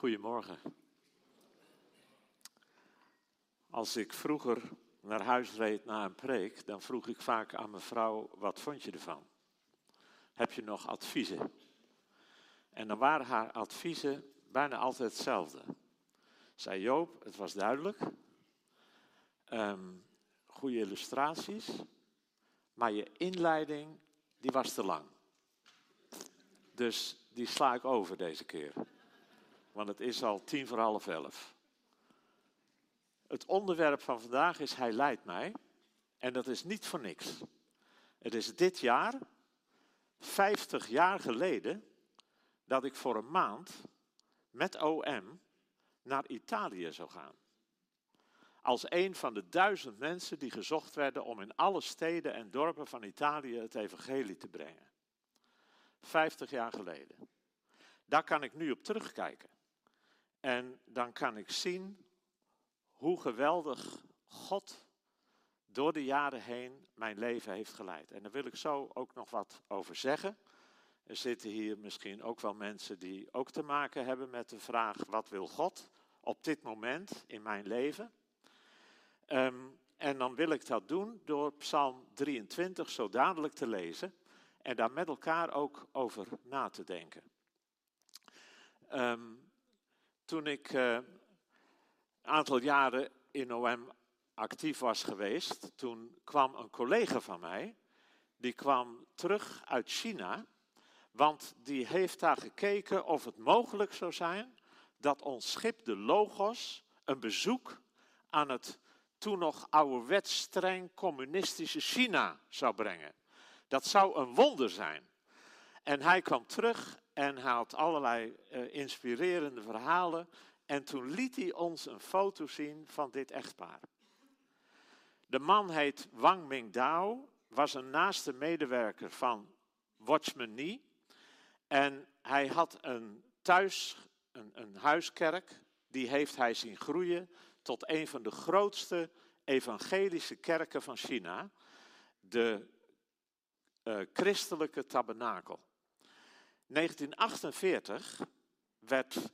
Goedemorgen. Als ik vroeger naar huis reed na een preek, dan vroeg ik vaak aan mijn vrouw: wat vond je ervan? Heb je nog adviezen? En dan waren haar adviezen bijna altijd hetzelfde. Zei Joop, het was duidelijk. Um, goede illustraties. Maar je inleiding, die was te lang. Dus die sla ik over deze keer. Want het is al tien voor half elf. Het onderwerp van vandaag is Hij leidt mij. En dat is niet voor niks. Het is dit jaar, 50 jaar geleden, dat ik voor een maand met OM naar Italië zou gaan. Als een van de duizend mensen die gezocht werden om in alle steden en dorpen van Italië het evangelie te brengen. 50 jaar geleden. Daar kan ik nu op terugkijken. En dan kan ik zien hoe geweldig God door de jaren heen mijn leven heeft geleid. En daar wil ik zo ook nog wat over zeggen. Er zitten hier misschien ook wel mensen die ook te maken hebben met de vraag: wat wil God op dit moment in mijn leven? Ehm, en dan wil ik dat doen door Psalm 23 zo dadelijk te lezen en daar met elkaar ook over na te denken. Um, toen ik uh, een aantal jaren in OM actief was geweest, toen kwam een collega van mij, die kwam terug uit China, want die heeft daar gekeken of het mogelijk zou zijn dat ons schip de Logos een bezoek aan het toen nog ouderwets streng communistische China zou brengen. Dat zou een wonder zijn. En hij kwam terug en hij had allerlei uh, inspirerende verhalen. En toen liet hij ons een foto zien van dit echtpaar. De man heet Wang Mingdao, was een naaste medewerker van Watchman Nee. En hij had een thuis, een, een huiskerk, die heeft hij zien groeien tot een van de grootste evangelische kerken van China. De uh, christelijke tabernakel. 1948 werd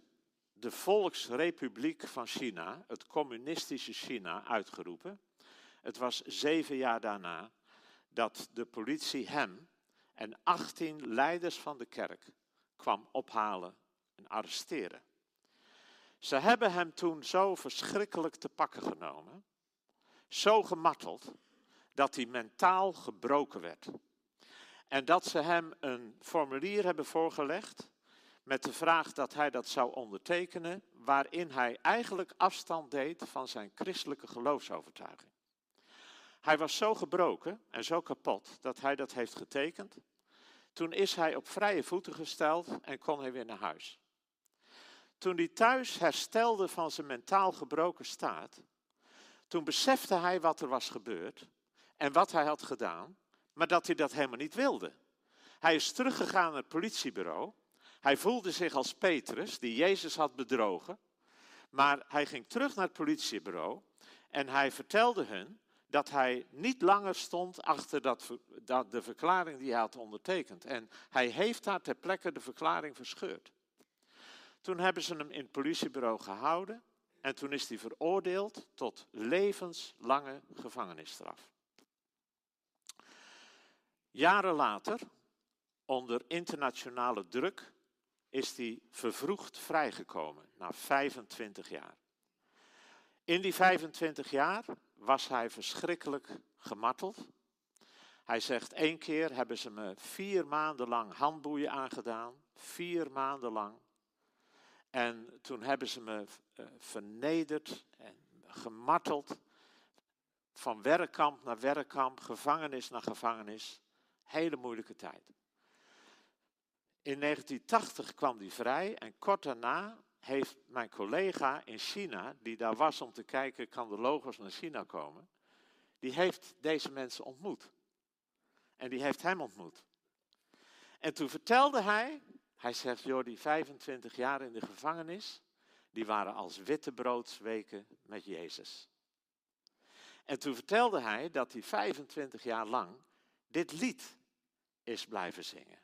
de Volksrepubliek van China, het communistische China, uitgeroepen. Het was zeven jaar daarna dat de politie hem en 18 leiders van de kerk kwam ophalen en arresteren. Ze hebben hem toen zo verschrikkelijk te pakken genomen, zo gemarteld, dat hij mentaal gebroken werd. En dat ze hem een formulier hebben voorgelegd met de vraag dat hij dat zou ondertekenen, waarin hij eigenlijk afstand deed van zijn christelijke geloofsovertuiging. Hij was zo gebroken en zo kapot dat hij dat heeft getekend. Toen is hij op vrije voeten gesteld en kon hij weer naar huis. Toen hij thuis herstelde van zijn mentaal gebroken staat, toen besefte hij wat er was gebeurd en wat hij had gedaan maar dat hij dat helemaal niet wilde. Hij is teruggegaan naar het politiebureau. Hij voelde zich als Petrus, die Jezus had bedrogen. Maar hij ging terug naar het politiebureau en hij vertelde hun dat hij niet langer stond achter dat, dat, de verklaring die hij had ondertekend. En hij heeft daar ter plekke de verklaring verscheurd. Toen hebben ze hem in het politiebureau gehouden en toen is hij veroordeeld tot levenslange gevangenisstraf. Jaren later, onder internationale druk, is hij vervroegd vrijgekomen, na 25 jaar. In die 25 jaar was hij verschrikkelijk gemarteld. Hij zegt, één keer hebben ze me vier maanden lang handboeien aangedaan, vier maanden lang. En toen hebben ze me uh, vernederd en gemarteld, van werkkamp naar werkkamp, gevangenis naar gevangenis. Hele moeilijke tijd. In 1980 kwam hij vrij en kort daarna heeft mijn collega in China, die daar was om te kijken, kan de logos naar China komen, die heeft deze mensen ontmoet. En die heeft hem ontmoet. En toen vertelde hij, hij zegt, joh, die 25 jaar in de gevangenis, die waren als wittebroodsweken met Jezus. En toen vertelde hij dat hij 25 jaar lang dit lied is blijven zingen.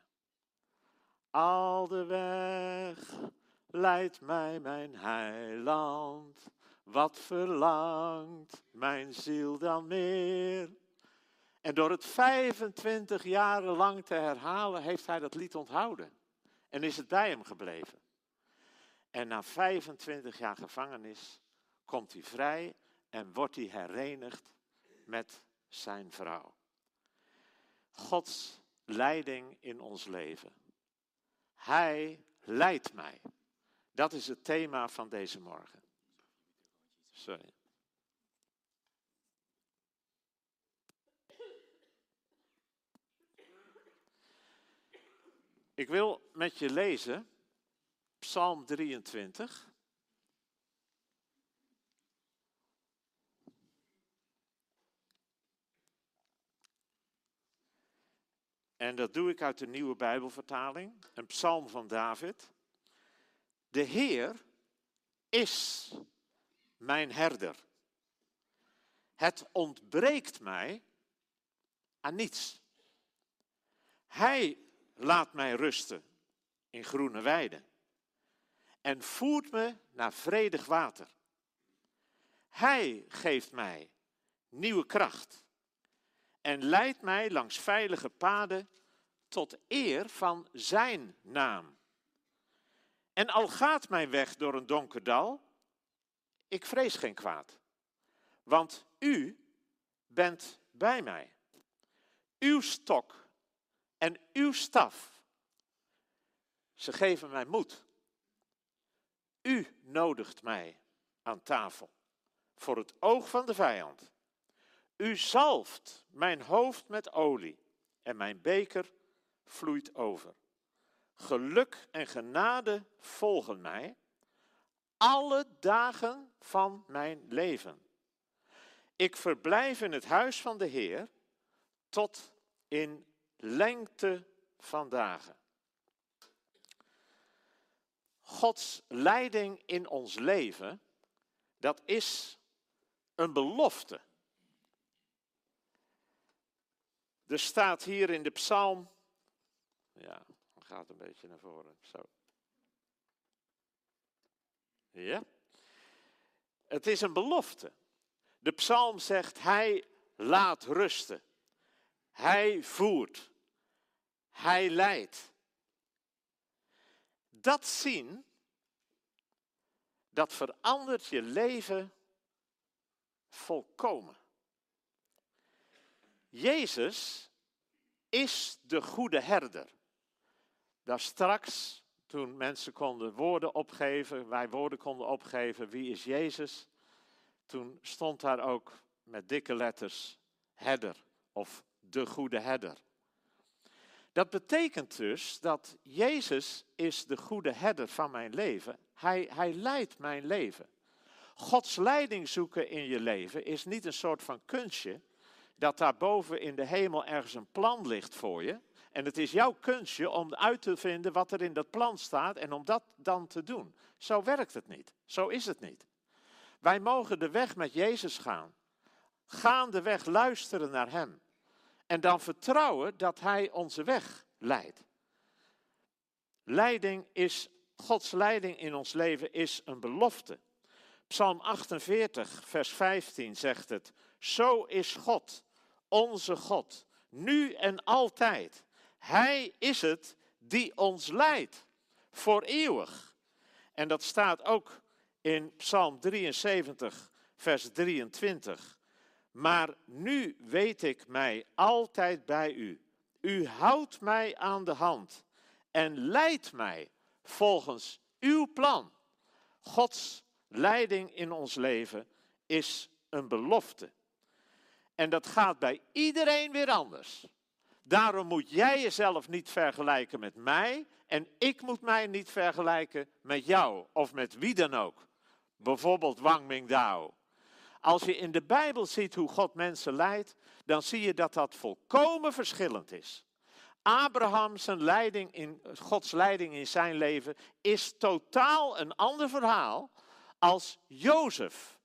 Al de weg leidt mij mijn heiland? Wat verlangt mijn ziel dan meer? En door het 25 jaren lang te herhalen, heeft hij dat lied onthouden. En is het bij hem gebleven. En na 25 jaar gevangenis komt hij vrij en wordt hij herenigd met zijn vrouw. Gods leiding in ons leven. Hij leidt mij. Dat is het thema van deze morgen. Sorry. Ik wil met je lezen Psalm 23. En dat doe ik uit de nieuwe Bijbelvertaling, een psalm van David. De Heer is mijn herder. Het ontbreekt mij aan niets. Hij laat mij rusten in groene weiden en voert me naar vredig water. Hij geeft mij nieuwe kracht en leidt mij langs veilige paden tot eer van Zijn naam. En al gaat mijn weg door een donker dal, ik vrees geen kwaad, want U bent bij mij. Uw stok en uw staf, ze geven mij moed. U nodigt mij aan tafel voor het oog van de vijand. U zalft mijn hoofd met olie en mijn beker vloeit over. Geluk en genade volgen mij alle dagen van mijn leven. Ik verblijf in het huis van de Heer tot in lengte van dagen. Gods leiding in ons leven, dat is een belofte. Er staat hier in de psalm, ja, gaat een beetje naar voren, zo. Ja? Het is een belofte. De psalm zegt, hij laat rusten. Hij voert. Hij leidt. Dat zien, dat verandert je leven volkomen. Jezus is de goede herder. Daar straks, toen mensen konden woorden opgeven, wij woorden konden opgeven, wie is Jezus? Toen stond daar ook met dikke letters herder of de goede herder. Dat betekent dus dat Jezus is de goede herder van mijn leven. Hij, hij leidt mijn leven. Gods leiding zoeken in je leven is niet een soort van kunstje, dat daar boven in de hemel ergens een plan ligt voor je. En het is jouw kunstje om uit te vinden wat er in dat plan staat en om dat dan te doen. Zo werkt het niet. Zo is het niet. Wij mogen de weg met Jezus gaan. Gaandeweg luisteren naar Hem. En dan vertrouwen dat Hij onze weg leidt. Leiding is, Gods leiding in ons leven is een belofte. Psalm 48, vers 15 zegt het. Zo is God, onze God, nu en altijd. Hij is het die ons leidt, voor eeuwig. En dat staat ook in Psalm 73, vers 23. Maar nu weet ik mij altijd bij u. U houdt mij aan de hand en leidt mij volgens uw plan. Gods leiding in ons leven is een belofte. En dat gaat bij iedereen weer anders. Daarom moet jij jezelf niet vergelijken met mij en ik moet mij niet vergelijken met jou of met wie dan ook. Bijvoorbeeld Wang Mingdao als je in de Bijbel ziet hoe God mensen leidt, dan zie je dat dat volkomen verschillend is. Abraham, zijn leiding in, Gods leiding in zijn leven, is totaal een ander verhaal als Jozef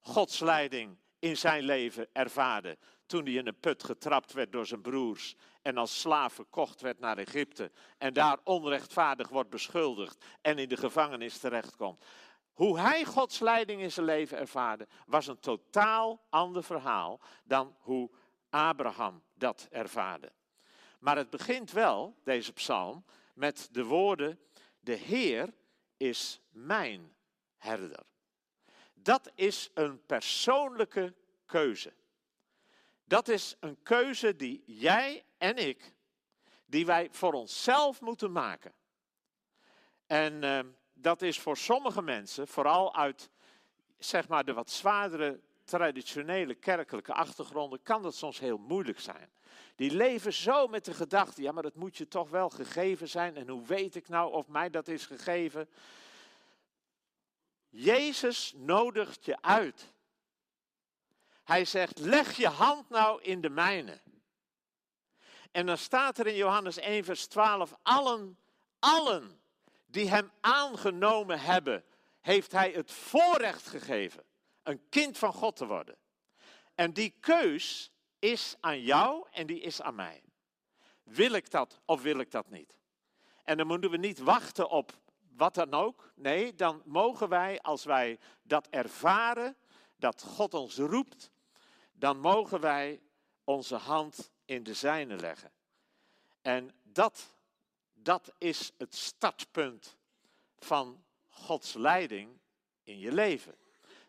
Gods leiding in zijn leven ervaarde toen hij in een put getrapt werd door zijn broers en als slaaf verkocht werd naar Egypte en daar onrechtvaardig wordt beschuldigd en in de gevangenis terechtkomt. Hoe hij Gods leiding in zijn leven ervaarde, was een totaal ander verhaal dan hoe Abraham dat ervaarde. Maar het begint wel, deze psalm, met de woorden: De Heer is mijn herder. Dat is een persoonlijke keuze. Dat is een keuze die jij en ik, die wij voor onszelf moeten maken. En uh, dat is voor sommige mensen, vooral uit zeg maar de wat zwaardere traditionele kerkelijke achtergronden, kan dat soms heel moeilijk zijn. Die leven zo met de gedachte, ja maar dat moet je toch wel gegeven zijn en hoe weet ik nou of mij dat is gegeven? Jezus nodigt je uit. Hij zegt, leg je hand nou in de mijne. En dan staat er in Johannes 1, vers 12, allen, allen die hem aangenomen hebben, heeft hij het voorrecht gegeven een kind van God te worden. En die keus is aan jou en die is aan mij. Wil ik dat of wil ik dat niet? En dan moeten we niet wachten op wat dan ook. Nee, dan mogen wij, als wij dat ervaren, dat God ons roept, dan mogen wij onze hand in de zijne leggen. En dat, dat is het startpunt van Gods leiding in je leven.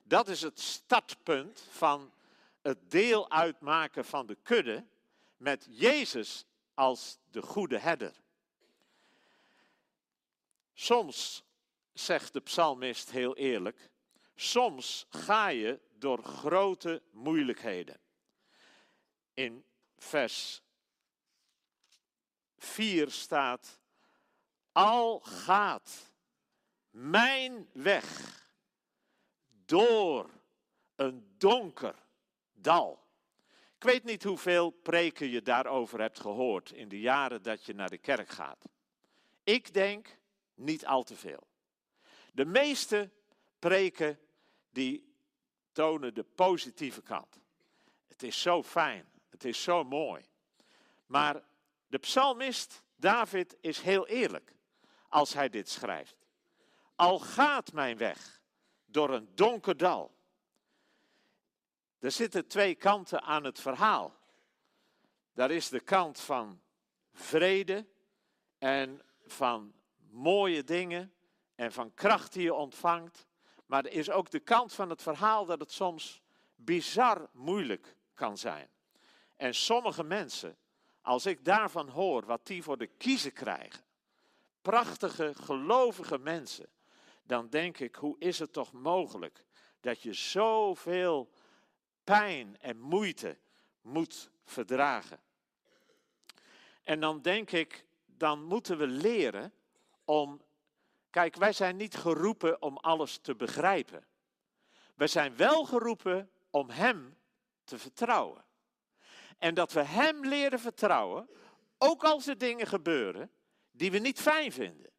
Dat is het startpunt van het deel uitmaken van de kudde met Jezus als de goede herder. Soms, zegt de psalmist heel eerlijk, soms ga je door grote moeilijkheden. In vers 4 staat, al gaat mijn weg door een donker dal. Ik weet niet hoeveel preken je daarover hebt gehoord in de jaren dat je naar de kerk gaat. Ik denk niet al te veel. De meeste preken die tonen de positieve kant. Het is zo fijn, het is zo mooi. Maar de psalmist David is heel eerlijk als hij dit schrijft. Al gaat mijn weg door een donker dal. Er zitten twee kanten aan het verhaal. Daar is de kant van vrede en van mooie dingen en van kracht die je ontvangt. Maar er is ook de kant van het verhaal dat het soms bizar moeilijk kan zijn. En sommige mensen, als ik daarvan hoor wat die voor de kiezen krijgen, prachtige, gelovige mensen, dan denk ik, hoe is het toch mogelijk dat je zoveel pijn en moeite moet verdragen? En dan denk ik, dan moeten we leren om. Kijk, wij zijn niet geroepen om alles te begrijpen. We zijn wel geroepen om Hem te vertrouwen. En dat we Hem leren vertrouwen, ook als er dingen gebeuren die we niet fijn vinden.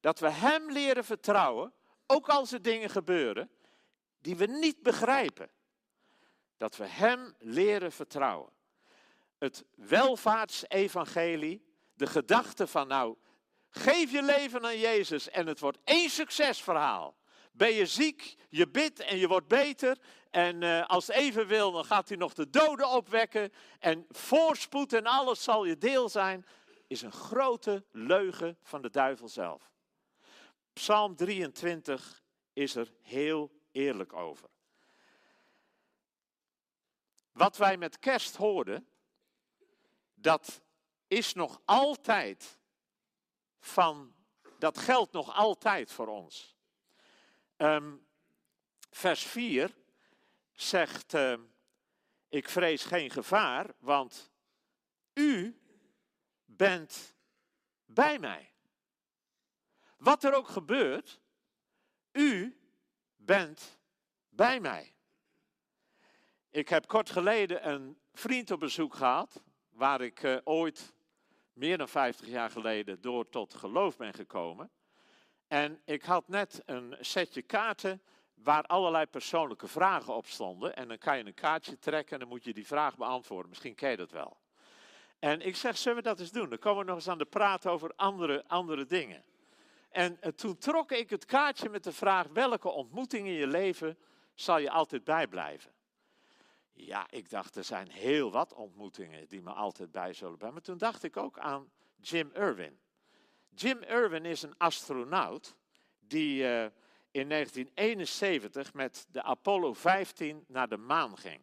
Dat we Hem leren vertrouwen, ook als er dingen gebeuren die we niet begrijpen. Dat we Hem leren vertrouwen. Het welvaartsevangelie, de gedachte van nou, geef je leven aan Jezus en het wordt één succesverhaal. Ben je ziek, je bidt en je wordt beter. En uh, als het even wil, dan gaat hij nog de doden opwekken. En voorspoed en alles zal je deel zijn. Is een grote leugen van de duivel zelf. Psalm 23 is er heel eerlijk over. Wat wij met kerst hoorden, dat is nog altijd van, dat geldt nog altijd voor ons. Um, vers 4 zegt, uh, ik vrees geen gevaar, want u bent bij mij. Wat er ook gebeurt, u bent bij mij. Ik heb kort geleden een vriend op bezoek gehad, waar ik uh, ooit meer dan 50 jaar geleden door tot geloof ben gekomen. En ik had net een setje kaarten waar allerlei persoonlijke vragen op stonden. En dan kan je een kaartje trekken en dan moet je die vraag beantwoorden. Misschien ken je dat wel. En ik zeg, zullen we dat eens doen? Dan komen we nog eens aan de praat over andere, andere dingen. En eh, toen trok ik het kaartje met de vraag: welke ontmoeting in je leven zal je altijd bijblijven? Ja, ik dacht, er zijn heel wat ontmoetingen die me altijd bij zullen blijven. Maar toen dacht ik ook aan Jim Irwin. Jim Irwin is een astronaut die uh, in 1971 met de Apollo 15 naar de maan ging.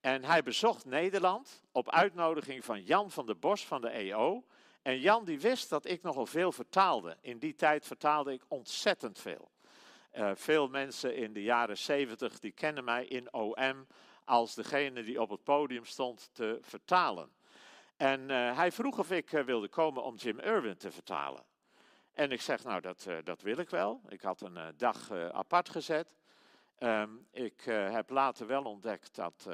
En hij bezocht Nederland op uitnodiging van Jan van der Bos van de EO. En Jan die wist dat ik nogal veel vertaalde. In die tijd vertaalde ik ontzettend veel. Uh, veel mensen in de jaren 70 die kennen mij in OM als degene die op het podium stond te vertalen. En uh, hij vroeg of ik uh, wilde komen om Jim Irwin te vertalen. En ik zeg, nou dat, dat wil ik wel. Ik had een dag apart gezet. Um, ik heb later wel ontdekt dat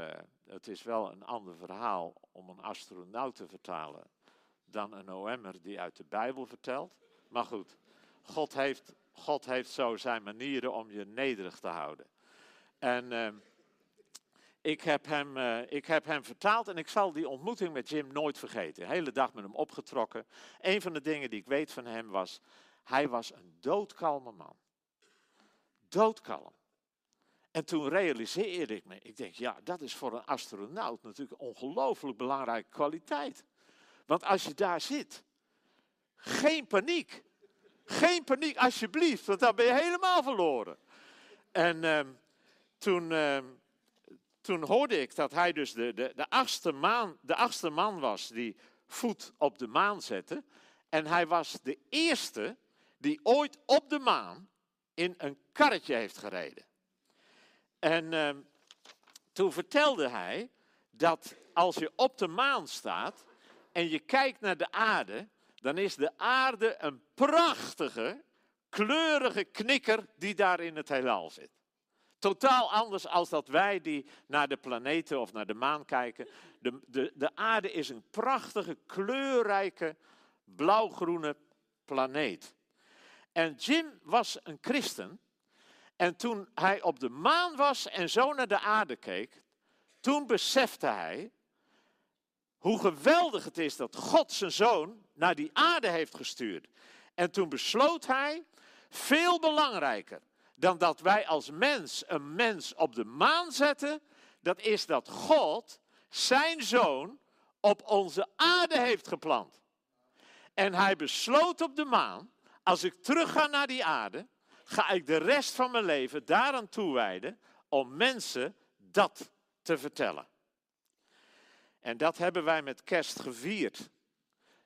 het is wel een ander verhaal om een astronaut te vertalen dan een OM'er die uit de Bijbel vertelt. Maar goed, God heeft, God heeft zo zijn manieren om je nederig te houden. En uh, ik, heb hem, uh, ik heb hem vertaald en ik zal die ontmoeting met Jim nooit vergeten. De hele dag met hem opgetrokken. Een van de dingen die ik weet van hem was, hij was een doodkalme man. Doodkalm. En toen realiseerde ik me, ik denk, ja, dat is voor een astronaut natuurlijk ongelooflijk belangrijke kwaliteit. Want als je daar zit, geen paniek. Geen paniek, alsjeblieft, want dan ben je helemaal verloren. En uh, toen, uh, toen hoorde ik dat hij dus de, de, de, achtste maan, de achtste man was die voet op de maan zette. En hij was de eerste die ooit op de maan in een karretje heeft gereden. En uh, toen vertelde hij dat als je op de maan staat, en je kijkt naar de aarde, dan is de aarde een prachtige, kleurige knikker die daar in het heelal zit. Totaal anders als dat wij die naar de planeten of naar de maan kijken. De, de, de aarde is een prachtige, kleurrijke, blauwgroene planeet. En Jim was een christen. En toen hij op de maan was en zo naar de aarde keek, toen besefte hij hoe geweldig het is dat God zijn zoon naar die aarde heeft gestuurd. En toen besloot hij, veel belangrijker dan dat wij als mens een mens op de maan zetten, dat is dat God zijn zoon op onze aarde heeft geplant. En hij besloot op de maan, als ik terug ga naar die aarde, ga ik de rest van mijn leven daaraan toewijden om mensen dat te vertellen. En dat hebben wij met kerst gevierd.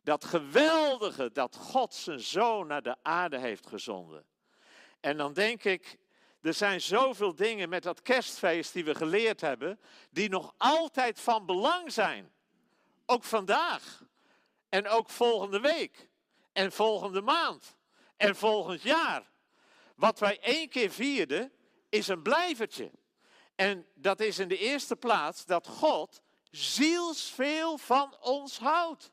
Dat geweldige dat God zijn zoon naar de aarde heeft gezonden. En dan denk ik, er zijn zoveel dingen met dat kerstfeest die we geleerd hebben, die nog altijd van belang zijn. Ook vandaag. En ook volgende week. En volgende maand. En volgend jaar. Wat wij één keer vierden, is een blijvertje. En dat is in de eerste plaats dat God zielsveel van ons houdt.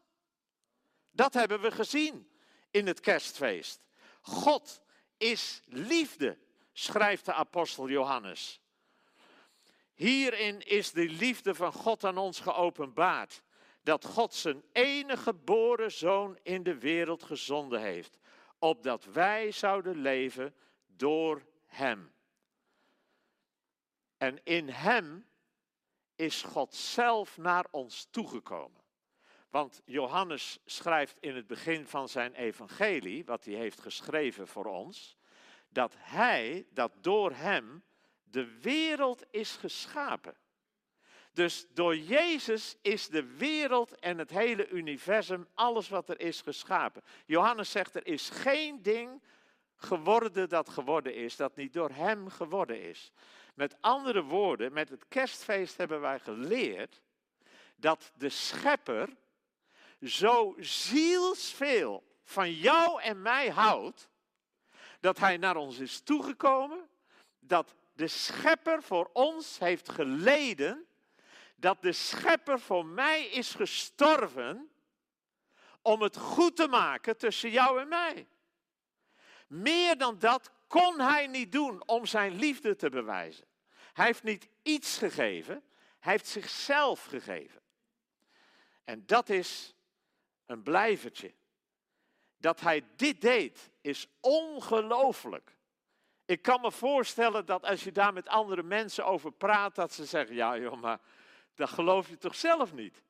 Dat hebben we gezien in het kerstfeest. God is liefde, schrijft de apostel Johannes. Hierin is de liefde van God aan ons geopenbaard. Dat God zijn enige geboren zoon in de wereld gezonden heeft. Opdat wij zouden leven door hem. En in hem is God zelf naar ons toegekomen. Want Johannes schrijft in het begin van zijn evangelie, wat hij heeft geschreven voor ons, dat hij, dat door hem de wereld is geschapen. Dus door Jezus is de wereld en het hele universum, alles wat er is, geschapen. Johannes zegt, er is geen ding geworden dat geworden is, dat niet door hem geworden is. Met andere woorden, met het kerstfeest hebben wij geleerd dat de schepper zo zielsveel van jou en mij houdt, dat hij naar ons is toegekomen, dat de schepper voor ons heeft geleden, dat de schepper voor mij is gestorven om het goed te maken tussen jou en mij. Meer dan dat kon hij niet doen om zijn liefde te bewijzen. Hij heeft niet iets gegeven, hij heeft zichzelf gegeven. En dat is een blijvertje. Dat hij dit deed, is ongelooflijk. Ik kan me voorstellen dat als je daar met andere mensen over praat, dat ze zeggen: Ja, joh, maar dat geloof je toch zelf niet?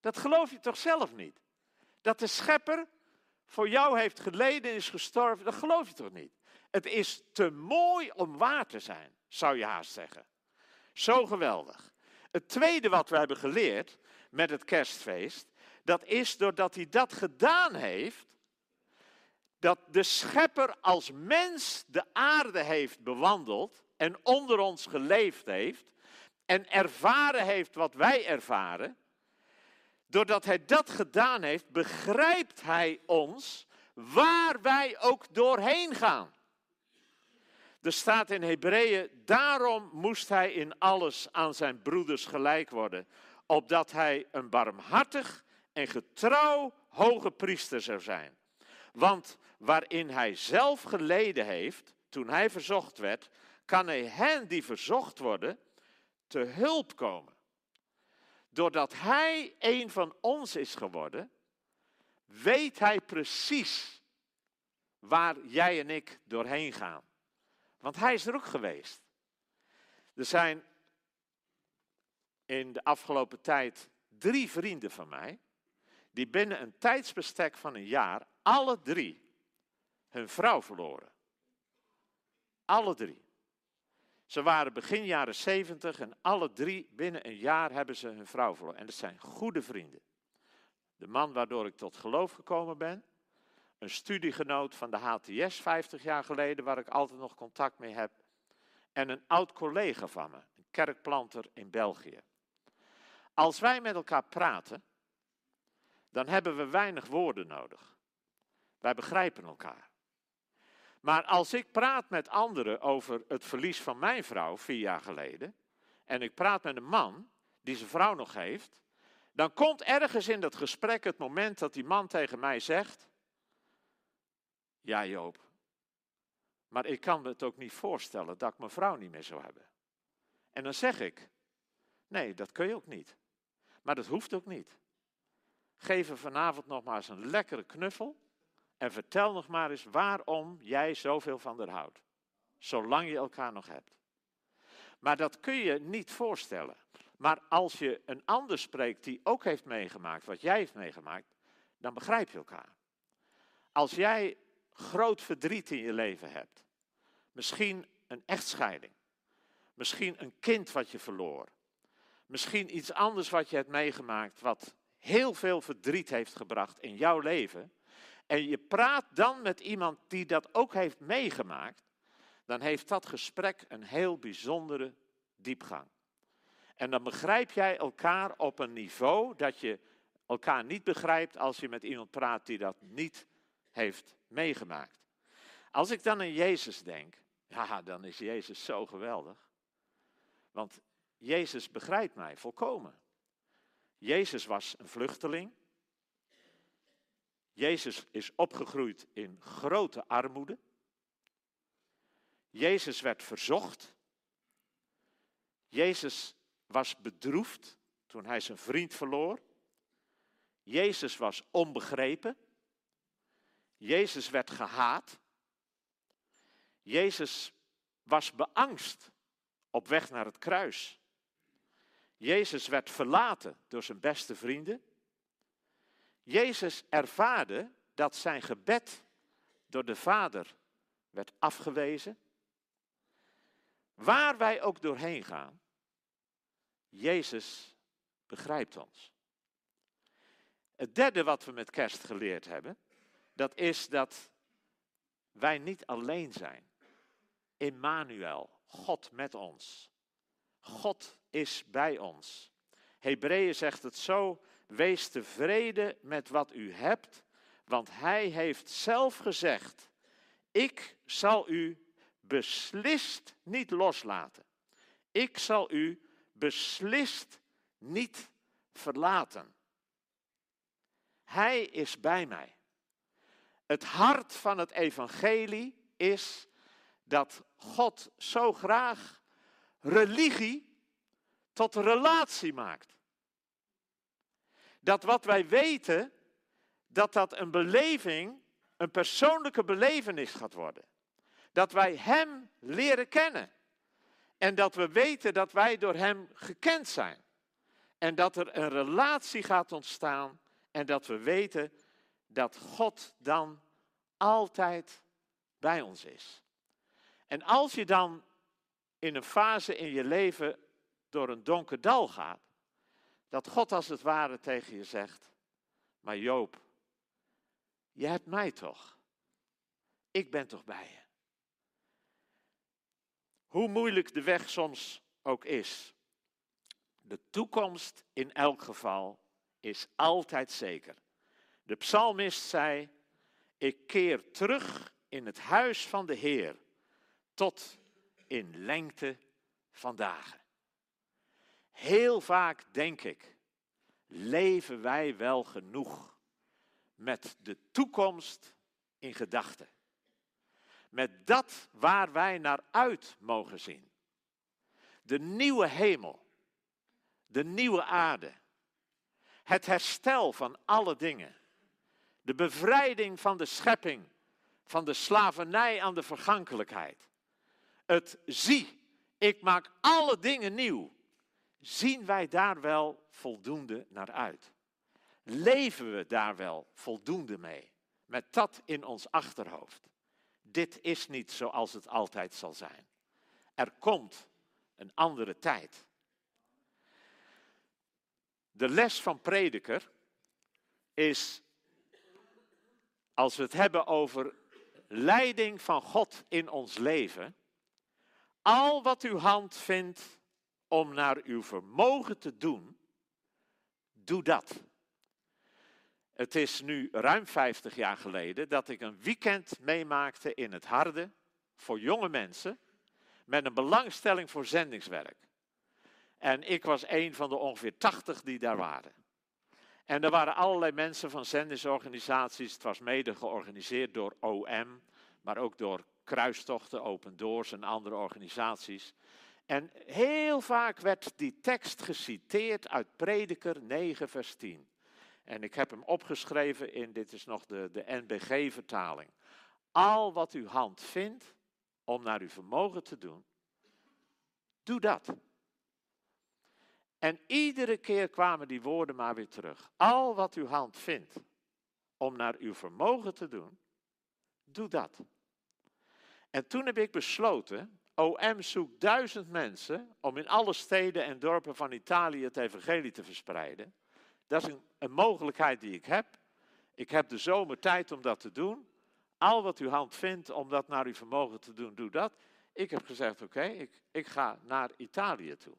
Dat geloof je toch zelf niet? Dat de schepper voor jou heeft geleden en is gestorven, dat geloof je toch niet? Het is te mooi om waar te zijn, zou je haast zeggen. Zo geweldig. Het tweede wat we hebben geleerd met het kerstfeest, dat is doordat hij dat gedaan heeft, dat de schepper als mens de aarde heeft bewandeld en onder ons geleefd heeft en ervaren heeft wat wij ervaren, doordat hij dat gedaan heeft, begrijpt hij ons waar wij ook doorheen gaan. Er staat in Hebreeën, daarom moest hij in alles aan zijn broeders gelijk worden, opdat hij een barmhartig en getrouw hoge priester zou zijn. Want waarin hij zelf geleden heeft, toen hij verzocht werd, kan hij hen die verzocht worden te hulp komen. Doordat hij een van ons is geworden, weet hij precies waar jij en ik doorheen gaan. Want hij is er ook geweest. Er zijn in de afgelopen tijd drie vrienden van mij, die binnen een tijdsbestek van een jaar alle drie hun vrouw verloren. Alle drie. Ze waren begin jaren zeventig en alle drie binnen een jaar hebben ze hun vrouw verloren. En dat zijn goede vrienden. De man waardoor ik tot geloof gekomen ben, een studiegenoot van de HTS 50 jaar geleden, waar ik altijd nog contact mee heb, en een oud collega van me, een kerkplanter in België. Als wij met elkaar praten, dan hebben we weinig woorden nodig. Wij begrijpen elkaar. Maar als ik praat met anderen over het verlies van mijn vrouw vier jaar geleden, en ik praat met een man die zijn vrouw nog heeft, dan komt ergens in dat gesprek het moment dat die man tegen mij zegt: Ja, Joop, maar ik kan me het ook niet voorstellen dat ik mijn vrouw niet meer zou hebben. En dan zeg ik: Nee, dat kun je ook niet. Maar dat hoeft ook niet. Geef er vanavond nog maar eens een lekkere knuffel. En vertel nog maar eens waarom jij zoveel van haar houdt. Zolang je elkaar nog hebt. Maar dat kun je niet voorstellen. Maar als je een ander spreekt die ook heeft meegemaakt wat jij heeft meegemaakt, dan begrijp je elkaar. Als jij groot verdriet in je leven hebt, misschien een echtscheiding, misschien een kind wat je verloor, misschien iets anders wat je hebt meegemaakt wat heel veel verdriet heeft gebracht in jouw leven, en je praat dan met iemand die dat ook heeft meegemaakt, dan heeft dat gesprek een heel bijzondere diepgang. En dan begrijp jij elkaar op een niveau dat je elkaar niet begrijpt als je met iemand praat die dat niet heeft meegemaakt. Als ik dan aan Jezus denk, ja, dan is Jezus zo geweldig. Want Jezus begrijpt mij volkomen. Jezus was een vluchteling. Jezus is opgegroeid in grote armoede. Jezus werd verzocht. Jezus was bedroefd toen hij zijn vriend verloor. Jezus was onbegrepen. Jezus werd gehaat. Jezus was beangst op weg naar het kruis. Jezus werd verlaten door zijn beste vrienden. Jezus ervaarde dat zijn gebed door de Vader werd afgewezen. Waar wij ook doorheen gaan, Jezus begrijpt ons. Het derde wat we met kerst geleerd hebben, dat is dat wij niet alleen zijn. Immanuel, God met ons. God is bij ons. Hebreeën zegt het zo, wees tevreden met wat u hebt, want hij heeft zelf gezegd, ik zal u beslist niet loslaten. Ik zal u beslist niet verlaten. Hij is bij mij. Het hart van het evangelie is dat God zo graag religie tot relatie maakt. Dat wat wij weten, dat dat een beleving, een persoonlijke belevenis gaat worden. Dat wij Hem leren kennen. En dat we weten dat wij door Hem gekend zijn. En dat er een relatie gaat ontstaan. En dat we weten dat God dan altijd bij ons is. En als je dan in een fase in je leven door een donker dal gaat, dat God als het ware tegen je zegt, maar Joop, je hebt mij toch? Ik ben toch bij je? Hoe moeilijk de weg soms ook is, de toekomst in elk geval is altijd zeker. De psalmist zei, ik keer terug in het huis van de Heer tot in lengte van dagen. Heel vaak denk ik, leven wij wel genoeg met de toekomst in gedachten. Met dat waar wij naar uit mogen zien. De nieuwe hemel, de nieuwe aarde, het herstel van alle dingen, de bevrijding van de schepping, van de slavernij aan de vergankelijkheid. Het zie, ik maak alle dingen nieuw. Zien wij daar wel voldoende naar uit? Leven we daar wel voldoende mee? Met dat in ons achterhoofd. Dit is niet zoals het altijd zal zijn. Er komt een andere tijd. De les van prediker is, als we het hebben over leiding van God in ons leven, al wat uw hand vindt om naar uw vermogen te doen, doe dat. Het is nu ruim 50 jaar geleden dat ik een weekend meemaakte in het Harde voor jonge mensen met een belangstelling voor zendingswerk. En ik was een van de ongeveer 80 die daar waren. En er waren allerlei mensen van zendingsorganisaties. Het was mede georganiseerd door OM, maar ook door Kruistochten, Open Doors en andere organisaties. En heel vaak werd die tekst geciteerd uit Prediker 9, vers 10. En ik heb hem opgeschreven in, dit is nog de, de NBG-vertaling. Al wat uw hand vindt om naar uw vermogen te doen, doe dat. En iedere keer kwamen die woorden maar weer terug. Al wat uw hand vindt om naar uw vermogen te doen, doe dat. En toen heb ik besloten, OM zoekt duizend mensen om in alle steden en dorpen van Italië het evangelie te verspreiden. Dat is een, een mogelijkheid die ik heb. Ik heb de zomer tijd om dat te doen. Al wat uw hand vindt om dat naar uw vermogen te doen, doe dat. Ik heb gezegd, oké, ik, ik ga naar Italië toe.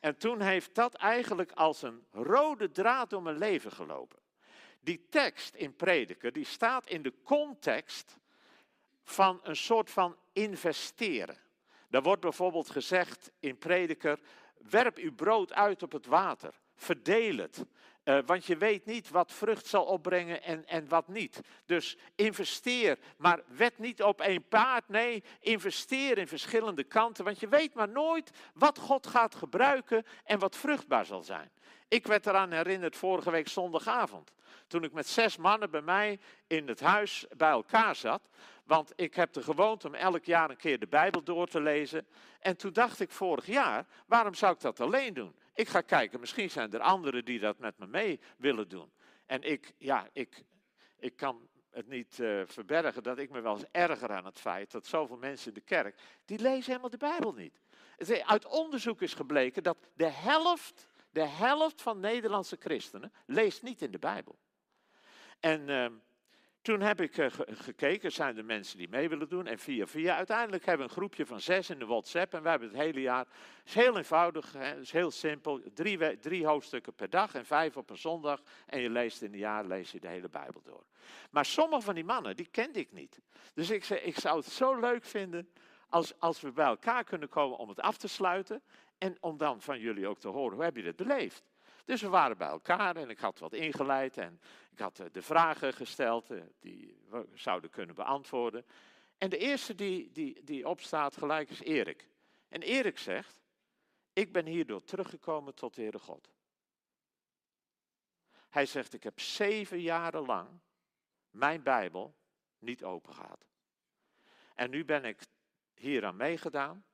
En toen heeft dat eigenlijk als een rode draad door mijn leven gelopen. Die tekst in Prediker, die staat in de context van een soort van investeren. Daar wordt bijvoorbeeld gezegd in Prediker, werp uw brood uit op het water, verdeel het. Uh, want je weet niet wat vrucht zal opbrengen en, en wat niet. Dus investeer, maar wed niet op één paard. Nee, investeer in verschillende kanten. Want je weet maar nooit wat God gaat gebruiken en wat vruchtbaar zal zijn. Ik werd eraan herinnerd vorige week zondagavond. Toen ik met zes mannen bij mij in het huis bij elkaar zat. Want ik heb de gewoonte om elk jaar een keer de Bijbel door te lezen. En toen dacht ik vorig jaar, waarom zou ik dat alleen doen? Ik ga kijken, misschien zijn er anderen die dat met me mee willen doen. En ik, ja, ik, ik kan het niet uh, verbergen dat ik me wel eens erger aan het feit dat zoveel mensen in de kerk, die lezen helemaal de Bijbel niet. Uit onderzoek is gebleken dat de helft, de helft van Nederlandse christenen leest niet in de Bijbel. En uh, toen heb ik uh, gekeken, zijn er mensen die mee willen doen? En via via. Uiteindelijk hebben we een groepje van zes in de WhatsApp. En we hebben het hele jaar. Het is heel eenvoudig, het is heel simpel. Drie, drie hoofdstukken per dag en vijf op een zondag. En je leest in een jaar lees je de hele Bijbel door. Maar sommige van die mannen, die kende ik niet. Dus ik ik zou het zo leuk vinden als, als we bij elkaar kunnen komen om het af te sluiten. En om dan van jullie ook te horen, hoe heb je dit beleefd? Dus we waren bij elkaar en ik had wat ingeleid en ik had eh, de vragen gesteld eh, die we zouden kunnen beantwoorden. En de eerste die, die, die opstaat gelijk is Erik. En Erik zegt, ik ben hierdoor teruggekomen tot de Heere God. Hij zegt, ik heb zeven jaren lang mijn Bijbel niet open gehad. En nu ben ik hier aan meegedaan.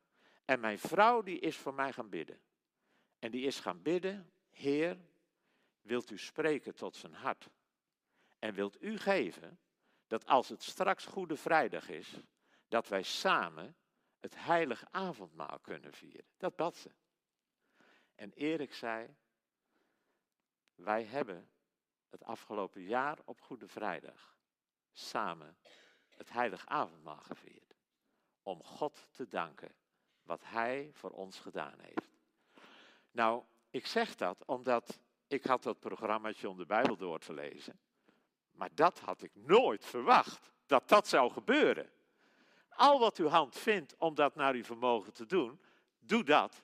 En mijn vrouw die is voor mij gaan bidden. En die is gaan bidden, Heer, wilt u spreken tot zijn hart? En wilt u geven dat als het straks Goede Vrijdag is, dat wij samen het heilige avondmaal kunnen vieren. Dat bad ze. En Erik zei, wij hebben het afgelopen jaar op Goede Vrijdag samen het heilige avondmaal gevierd. Om God te danken wat Hij voor ons gedaan heeft. Nou, ik zeg dat omdat ik had dat programmaatje om de Bijbel door te lezen. Maar dat had ik nooit verwacht, dat dat zou gebeuren. Al wat uw hand vindt om dat naar uw vermogen te doen, doe dat.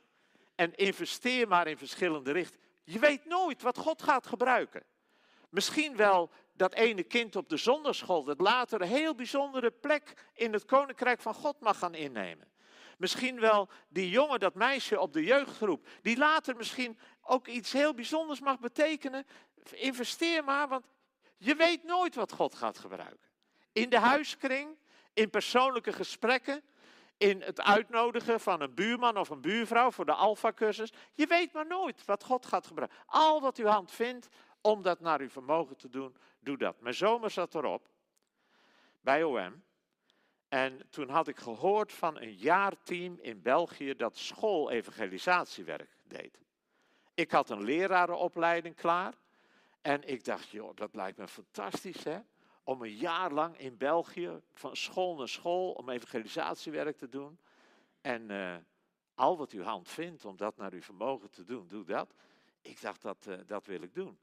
En investeer maar in verschillende richtingen. Je weet nooit wat God gaat gebruiken. Misschien wel dat ene kind op de zonderschool dat later een heel bijzondere plek in het koninkrijk van God mag gaan innemen. Misschien wel die jongen, dat meisje op de jeugdgroep, die later misschien ook iets heel bijzonders mag betekenen. Investeer maar, want je weet nooit wat God gaat gebruiken. In de huiskring, in persoonlijke gesprekken, in het uitnodigen van een buurman of een buurvrouw voor de Alpha-cursus. Je weet maar nooit wat God gaat gebruiken. Al wat uw hand vindt om dat naar uw vermogen te doen, doe dat. Mijn zomer zat erop, bij OM. En toen had ik gehoord van een jaarteam in België dat school-evangelisatiewerk deed. Ik had een lerarenopleiding klaar. En ik dacht, joh, dat lijkt me fantastisch, hè? Om een jaar lang in België, van school naar school, om evangelisatiewerk te doen. En uh, al wat uw hand vindt om dat naar uw vermogen te doen, doe dat. Ik dacht, dat, uh, dat wil ik doen.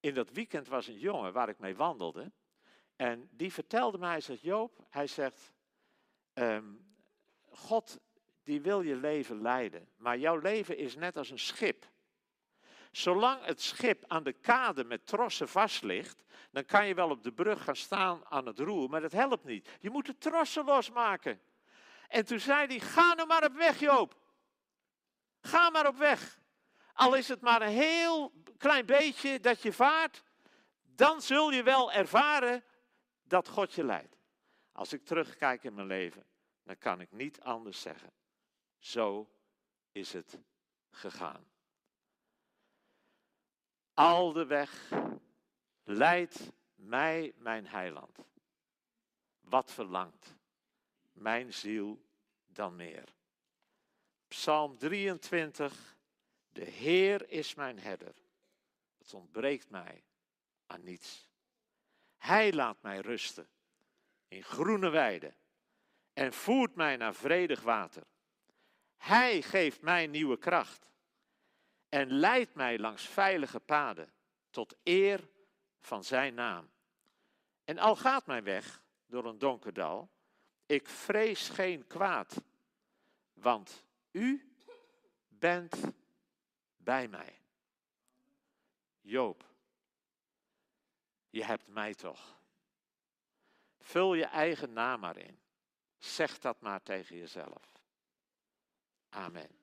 In dat weekend was een jongen waar ik mee wandelde. En die vertelde mij, hij zegt, Joop, hij zegt, um, God die wil je leven leiden. Maar jouw leven is net als een schip. Zolang het schip aan de kade met trossen vast ligt, dan kan je wel op de brug gaan staan aan het roer, maar dat helpt niet. Je moet de trossen losmaken. En toen zei hij, ga nou maar op weg Joop. Ga maar op weg. Al is het maar een heel klein beetje dat je vaart, dan zul je wel ervaren dat God je leidt. Als ik terugkijk in mijn leven, dan kan ik niet anders zeggen. Zo is het gegaan. Al de weg leidt mij mijn heiland. Wat verlangt mijn ziel dan meer? Psalm 23. De Heer is mijn herder. Het ontbreekt mij aan niets. Hij laat mij rusten in groene weiden en voert mij naar vredig water. Hij geeft mij nieuwe kracht en leidt mij langs veilige paden tot eer van zijn naam. En al gaat mijn weg door een donker dal, ik vrees geen kwaad, want u bent bij mij. Joop, je hebt mij toch. Vul je eigen naam maar in. Zeg dat maar tegen jezelf. Amen.